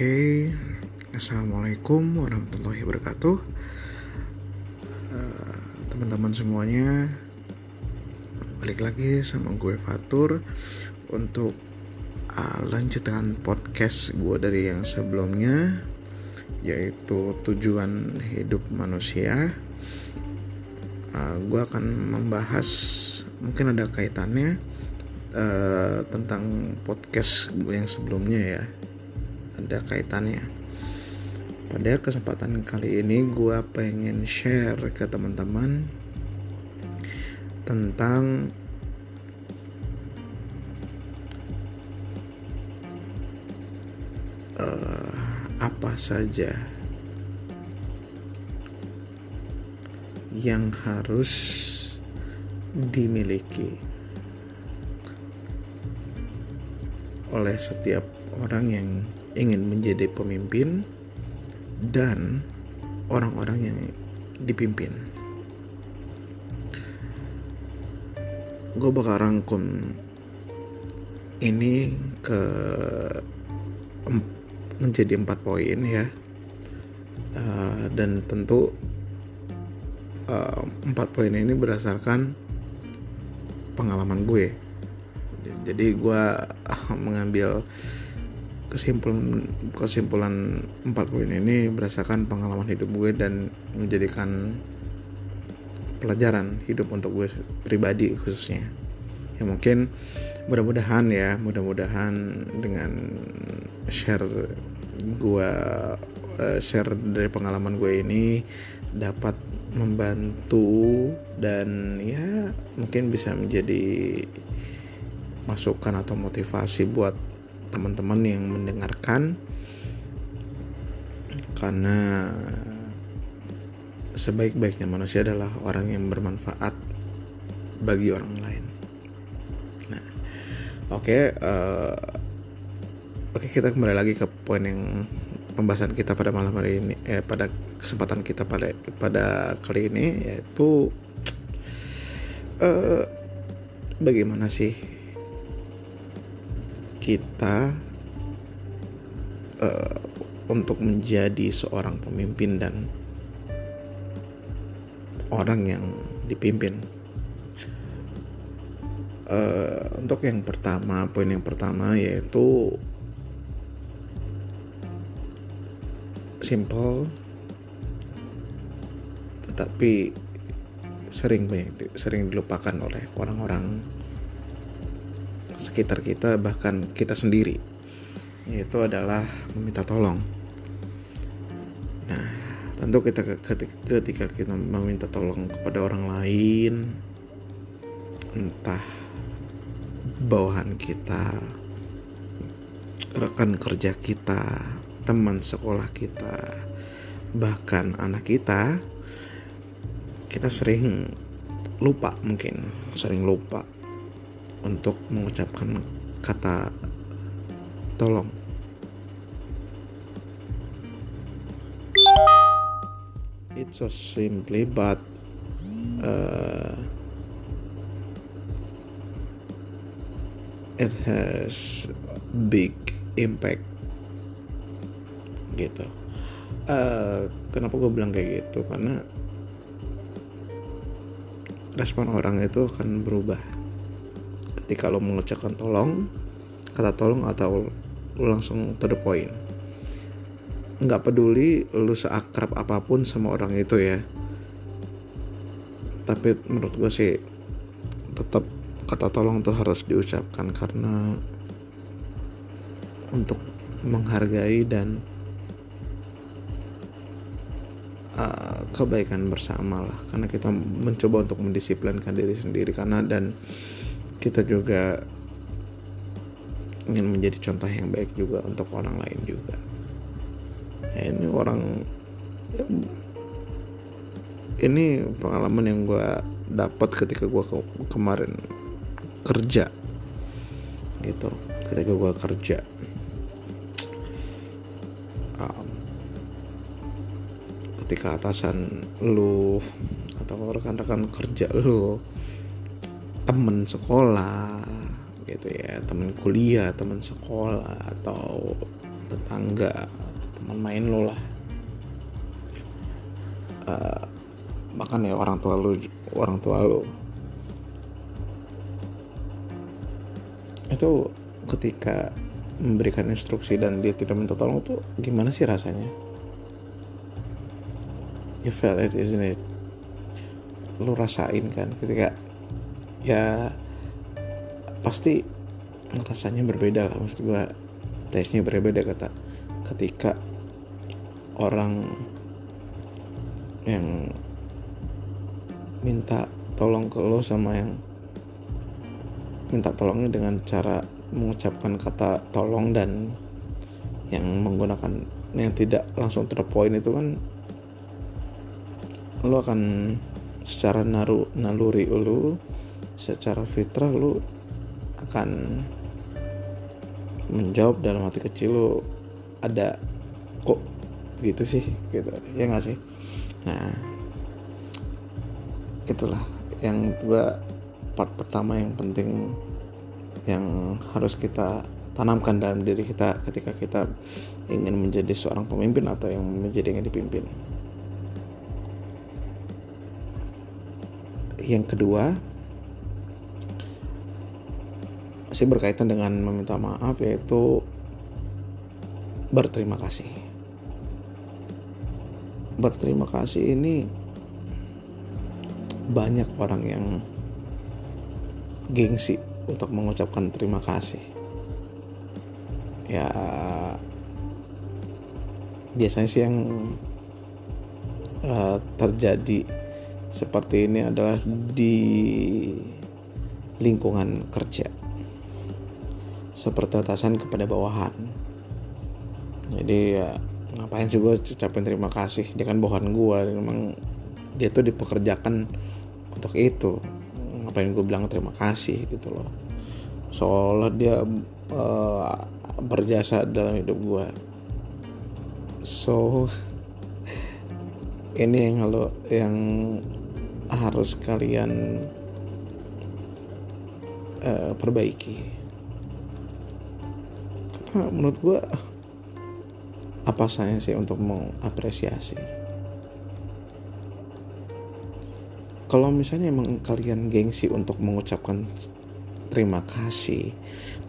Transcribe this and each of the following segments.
Oke, assalamualaikum warahmatullahi wabarakatuh, Eh, teman-teman semuanya. Balik lagi sama gue Fatur untuk uh, lanjutan podcast gue dari yang sebelumnya, yaitu tujuan hidup manusia. Uh, gue akan membahas mungkin ada kaitannya uh, tentang podcast gue yang sebelumnya ya ada kaitannya. Pada kesempatan kali ini gue pengen share ke teman-teman tentang uh, apa saja yang harus dimiliki oleh setiap orang yang ingin menjadi pemimpin dan orang-orang yang dipimpin. Gue bakal rangkum ini ke menjadi empat poin ya, uh, dan tentu uh, empat poin ini berdasarkan pengalaman gue. Jadi gue mengambil kesimpulan kesimpulan empat poin ini berdasarkan pengalaman hidup gue dan menjadikan pelajaran hidup untuk gue pribadi khususnya. Ya mungkin mudah-mudahan ya mudah-mudahan dengan share gue share dari pengalaman gue ini dapat membantu dan ya mungkin bisa menjadi masukan atau motivasi buat teman-teman yang mendengarkan karena sebaik-baiknya manusia adalah orang yang bermanfaat bagi orang lain. Nah, oke, okay, uh, oke okay, kita kembali lagi ke poin yang pembahasan kita pada malam hari ini, eh, pada kesempatan kita pada pada kali ini yaitu uh, bagaimana sih kita uh, untuk menjadi seorang pemimpin dan orang yang dipimpin. Uh, untuk yang pertama, poin yang pertama yaitu simple, tetapi sering banyak sering dilupakan oleh orang-orang sekitar kita bahkan kita sendiri yaitu adalah meminta tolong. Nah tentu kita ketika kita meminta tolong kepada orang lain entah bawahan kita rekan kerja kita teman sekolah kita bahkan anak kita kita sering lupa mungkin sering lupa untuk mengucapkan kata tolong. It's so simply but uh, it has big impact gitu. Uh, kenapa gue bilang kayak gitu? Karena respon orang itu akan berubah ketika lo mengucapkan tolong kata tolong atau lo langsung to the point. Nggak peduli lo seakrab apa pun sama orang itu ya. Tapi menurut gue sih tetap kata tolong tuh harus diucapkan karena untuk menghargai dan uh, kebaikan bersama lah. Karena kita mencoba untuk mendisiplinkan diri sendiri karena dan kita juga ingin menjadi contoh yang baik juga untuk orang lain juga. Ya, ini orang ya, ini pengalaman yang gue dapat ketika gue ke kemarin kerja gitu. Ketika gue kerja. Um, ketika atasan lu atau rekan-rekan kerja lu temen sekolah gitu ya. Temen kuliah temen sekolah atau tetangga teman main lo lah. Uh, bahkan ya orang tua lu orang tua lu. Itu ketika memberikan instruksi dan dia tidak minta tolong tuh gimana sih rasanya? You felt it isn't it? Lu rasain kan ketika ya pasti rasanya berbeda lah. Maksud gue tesnya berbeda kata ketika orang yang minta tolong ke lo sama yang minta tolongnya dengan cara mengucapkan kata tolong dan yang menggunakan yang tidak langsung terpoin itu kan lo akan secara naru, naluri lo secara fitrah lo akan menjawab dalam hati kecil lo ada kok gitu sih gitu ya nggak sih nah itulah yang dua part pertama yang penting yang harus kita tanamkan dalam diri kita ketika kita ingin menjadi seorang pemimpin atau yang menjadi yang dipimpin. Yang kedua, masih berkaitan dengan meminta maaf yaitu berterima kasih. Berterima kasih ini banyak orang yang gengsi untuk mengucapkan terima kasih ya biasanya sih yang uh, terjadi seperti ini adalah di lingkungan kerja seperti atasan kepada bawahan. Jadi ya ngapain sih gue ucapin terima kasih? Dia kan bawahan gue memang dia tuh dipekerjakan untuk itu. Ngapain gue bilang terima kasih gitu loh. Seolah dia uh, berjasa dalam hidup gue so ini yang lo yang harus kalian uh, perbaiki karena menurut gue apa saya sih untuk mengapresiasi? Kalau misalnya emang kalian gengsi untuk mengucapkan terima kasih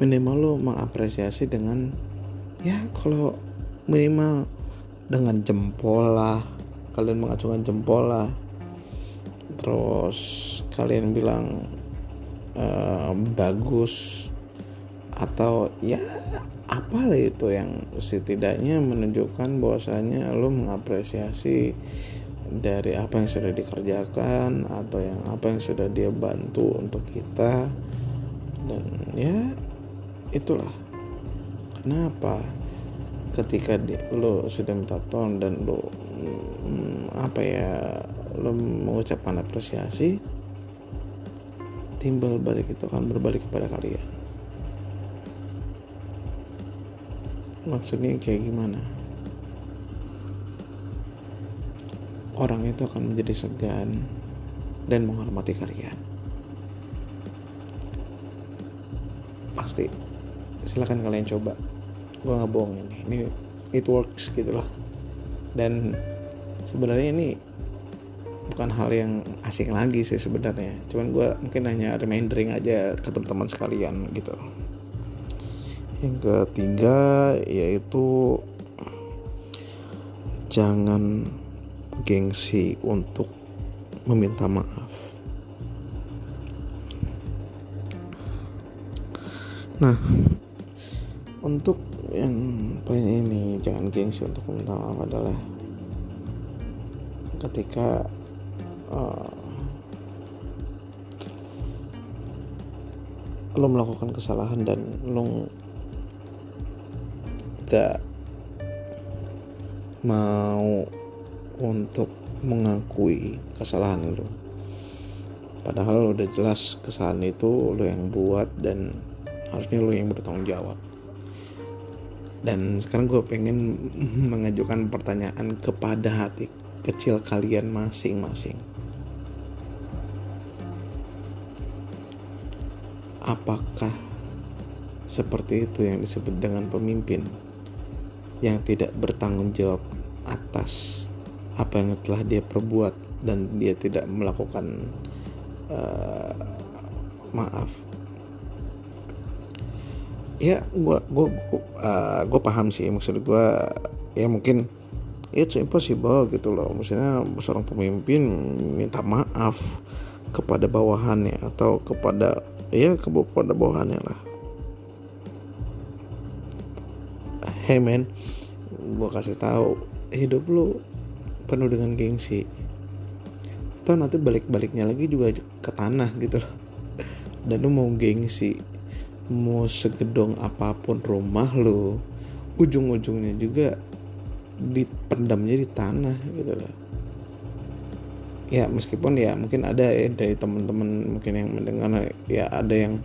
minimal lo mengapresiasi dengan ya kalau minimal dengan jempol lah. Kalian mengacungkan jempol lah. Terus kalian bilang uh, bagus atau ya apa lah itu yang setidaknya menunjukkan bahwasanya lo mengapresiasi dari apa yang sudah dikerjakan atau yang apa yang sudah dia bantu untuk kita. Dan ya itulah. Kenapa ketika di, lo sudah minta tolong dan lo hmm, apa ya lo mengucapkan apresiasi timbal balik itu akan berbalik kepada kalian maksudnya kayak gimana orang itu akan menjadi segan dan menghormati kalian. Pasti. Silahkan kalian coba. Gue nggak bohong ini. Ini it works gitu loh. Dan sebenarnya ini bukan hal yang asing lagi sih sebenarnya. Cuman gue mungkin hanya remindering aja ke teman-teman sekalian gitu. Yang ketiga yaitu jangan gengsi untuk meminta maaf. Nah, untuk yang poin ini jangan gengsi untuk meminta maaf adalah ketika uh, lo melakukan kesalahan dan lo gak mau untuk mengakui kesalahan lo padahal udah jelas kesalahan itu lo yang buat dan harusnya lo yang bertanggung jawab. Dan sekarang gue pengen mengajukan pertanyaan kepada hati kecil kalian masing-masing. Apakah seperti itu yang disebut dengan pemimpin yang tidak bertanggung jawab atas apa yang telah dia perbuat dan dia tidak melakukan uh, maaf. Ya gue gue uh, gue paham sih maksud gue ya mungkin it's impossible gitu loh. Maksudnya seorang pemimpin minta maaf kepada bawahannya atau kepada ya kepada bawahannya lah hey man. Gue kasih tahu hidup lu penuh dengan gengsi. Atau nanti balik-baliknya lagi juga ke tanah gitu loh. Dan lu mau gengsi mau segedong apa pun rumah lo ujung-ujungnya juga dipendamnya di tanah gitu loh. Ya meskipun ya mungkin ada ya dari teman-teman mungkin yang mendengar ya ada yang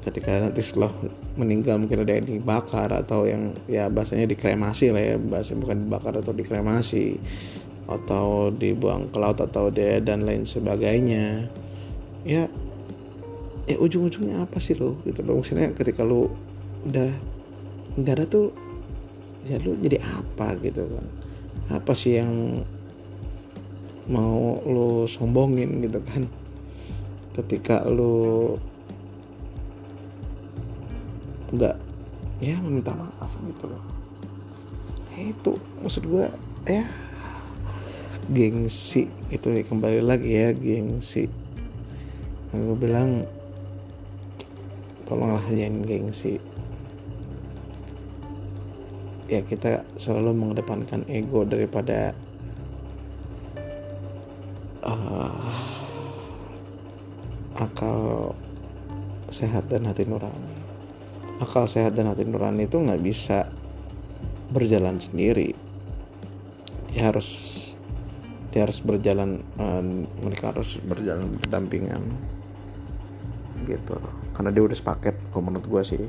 ketika nanti setelah meninggal mungkin ada yang dibakar atau yang ya bahasanya dikremasi lah ya bahasa bukan dibakar atau dikremasi atau dibuang ke laut atau dia dan lain sebagainya. Ya ya ujung-ujungnya apa sih lo gitu loh. Maksudnya ketika lo udah nggak ada tuh ya lo jadi apa gitu kan. Apa sih yang mau lo sombongin gitu kan? Ketika lo ya meminta maaf gitu loh. Ya itu maksud gue ya gengsi itu kembali lagi ya gengsi. Gue bilang tolonglah jangan gengsi. Ya kita selalu mengedepankan ego daripada uh, akal sehat dan hati nurani akal sehat dan hati nurani itu nggak bisa berjalan sendiri. Dia harus dia harus berjalan uh, mereka harus berjalan berdampingan gitu. Karena dia udah sepaket kalau menurut gue sih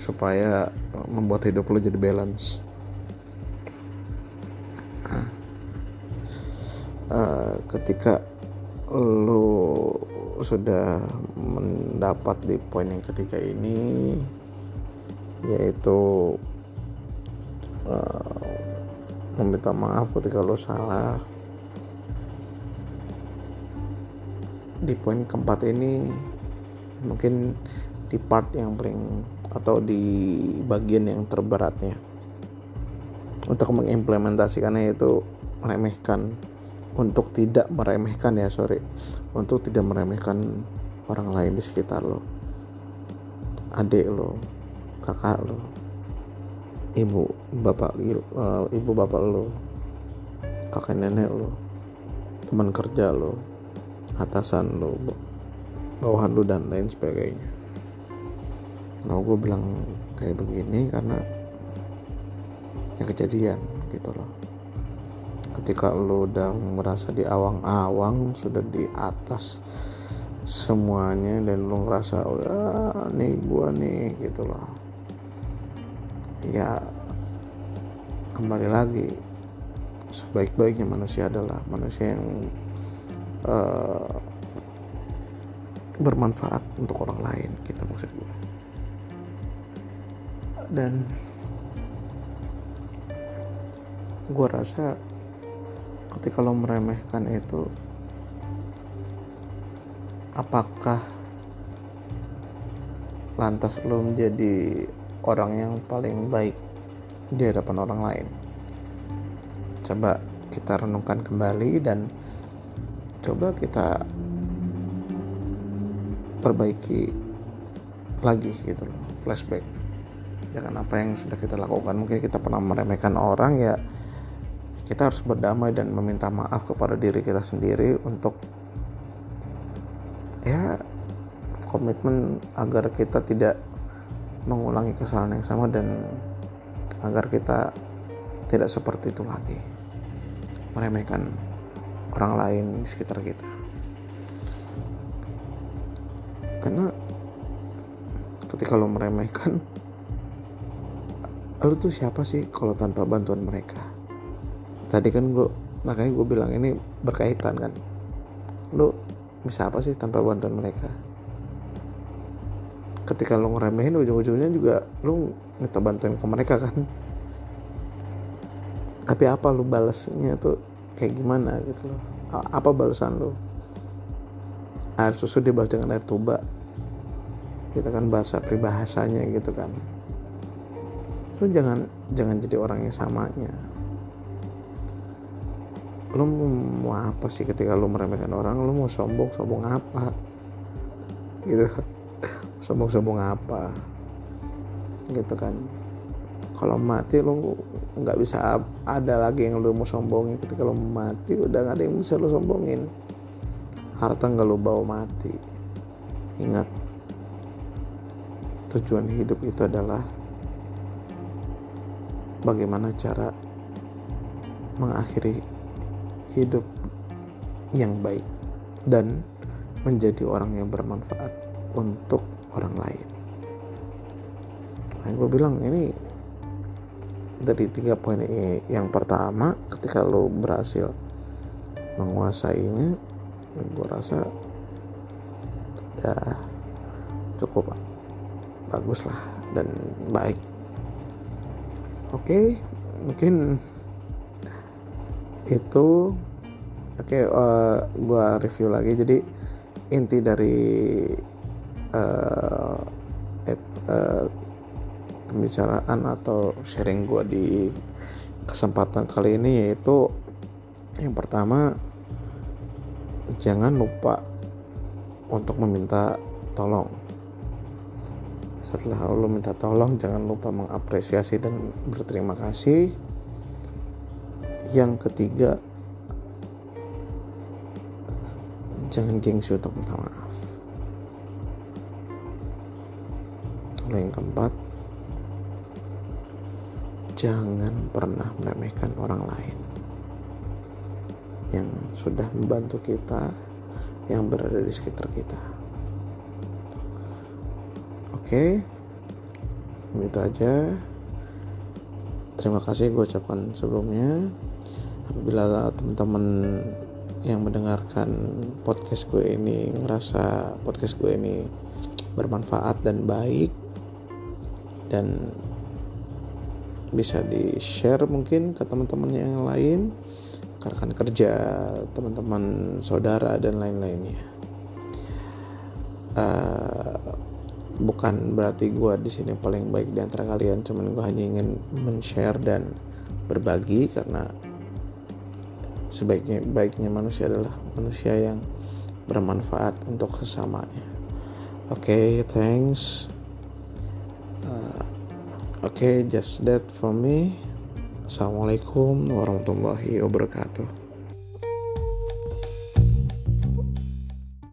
supaya membuat hidup lo jadi balance. Uh, ketika lo sudah mendapat di poin yang ketiga ini yaitu uh, meminta maaf ketika lo salah. Di poin keempat ini mungkin di part yang paling atau di bagian yang terberatnya untuk mengimplementasikannya itu meremehkan untuk tidak meremehkan ya sorry. Untuk tidak meremehkan orang lain di sekitar lo. Adik lo kakak lo ibu bapak uh, ibu bapak lo kakek nenek lo teman kerja lo atasan lo bawahan lo dan lain sebagainya. Nah gue bilang kayak begini karena ya kejadian gitu loh ketika lo udah merasa di awang-awang sudah di atas semuanya dan lo ngerasa oh ya nih gue nih gitu loh. Ya kembali lagi sebaik-baiknya manusia adalah manusia yang uh, bermanfaat untuk orang lain gitu maksud gue dan gue rasa ketika lo meremehkan itu apakah lantas lo menjadi orang yang paling baik di hadapan orang lain? Coba kita renungkan kembali dan coba kita perbaiki lagi gitu loh flashback. Jangan apa yang sudah kita lakukan. Mungkin kita pernah meremehkan orang ya kita harus berdamai dan meminta maaf kepada diri kita sendiri untuk ya komitmen agar kita tidak mengulangi kesalahan yang sama dan agar kita tidak seperti itu lagi. Meremehkan orang lain di sekitar kita. Karena ketika lo meremehkan lo tuh siapa sih kalau tanpa bantuan mereka tadi kan gue makanya gue bilang ini berkaitan kan. Lo bisa apa sih tanpa bantuan mereka? Ketika lo ngeremehin ujung-ujungnya juga lo minta bantuin ke mereka kan? Tapi apa lu balasnya tuh kayak gimana gitu loh? Apa balasan lu? Air susu dibalas dengan air tuba. Gitu kan bahasa peribahasanya gitu kan. So jangan jangan jadi orang yang samanya lu mau apa sih ketika lu meremehkan orang? Lu mau sombong sombong apa? Gitu sombong sombong apa? Gitu kan. Kalau mati lu nggak bisa ada lagi yang lu mau sombongin. Ketika lu mati udah nggak ada yang bisa lu sombongin. Harta nggak lu bawa mati. Ingat. Tujuan hidup itu adalah bagaimana cara mengakhiri hidup yang baik dan menjadi orang yang bermanfaat untuk orang lain. Nah, gue bilang ini dari tiga poin ini yang pertama ketika lo berhasil menguasainya gue rasa udah cukup bagus lah dan baik oke mungkin itu oke okay, uh, eh, gua review lagi. Jadi inti dari uh, uh, pembicaraan atau sharing gua di kesempatan kali ini yaitu yang pertama jangan lupa untuk meminta tolong. Setelah lo minta tolong jangan lupa mengapresiasi dan berterima kasih yang ketiga jangan gengsi untuk minta maaf. Lalu yang keempat jangan pernah meremehkan orang lain yang sudah membantu kita yang berada di sekitar kita. Oke itu aja. Terima kasih gue ucapkan sebelumnya apabila teman-teman yang mendengarkan podcast gue ini ngerasa podcast gue ini bermanfaat dan baik dan bisa di share mungkin ke teman-teman yang lain rekan kerja teman-teman saudara dan lain-lainnya. Uh, bukan berarti gue di sini paling baik di antara kalian cuman gue hanya ingin men-share dan berbagi karena sebaiknya baiknya manusia adalah manusia yang bermanfaat untuk sesamanya oke okay, thanks. Uh, oke okay, just that for me. Assalamualaikum warahmatullahi wabarakatuh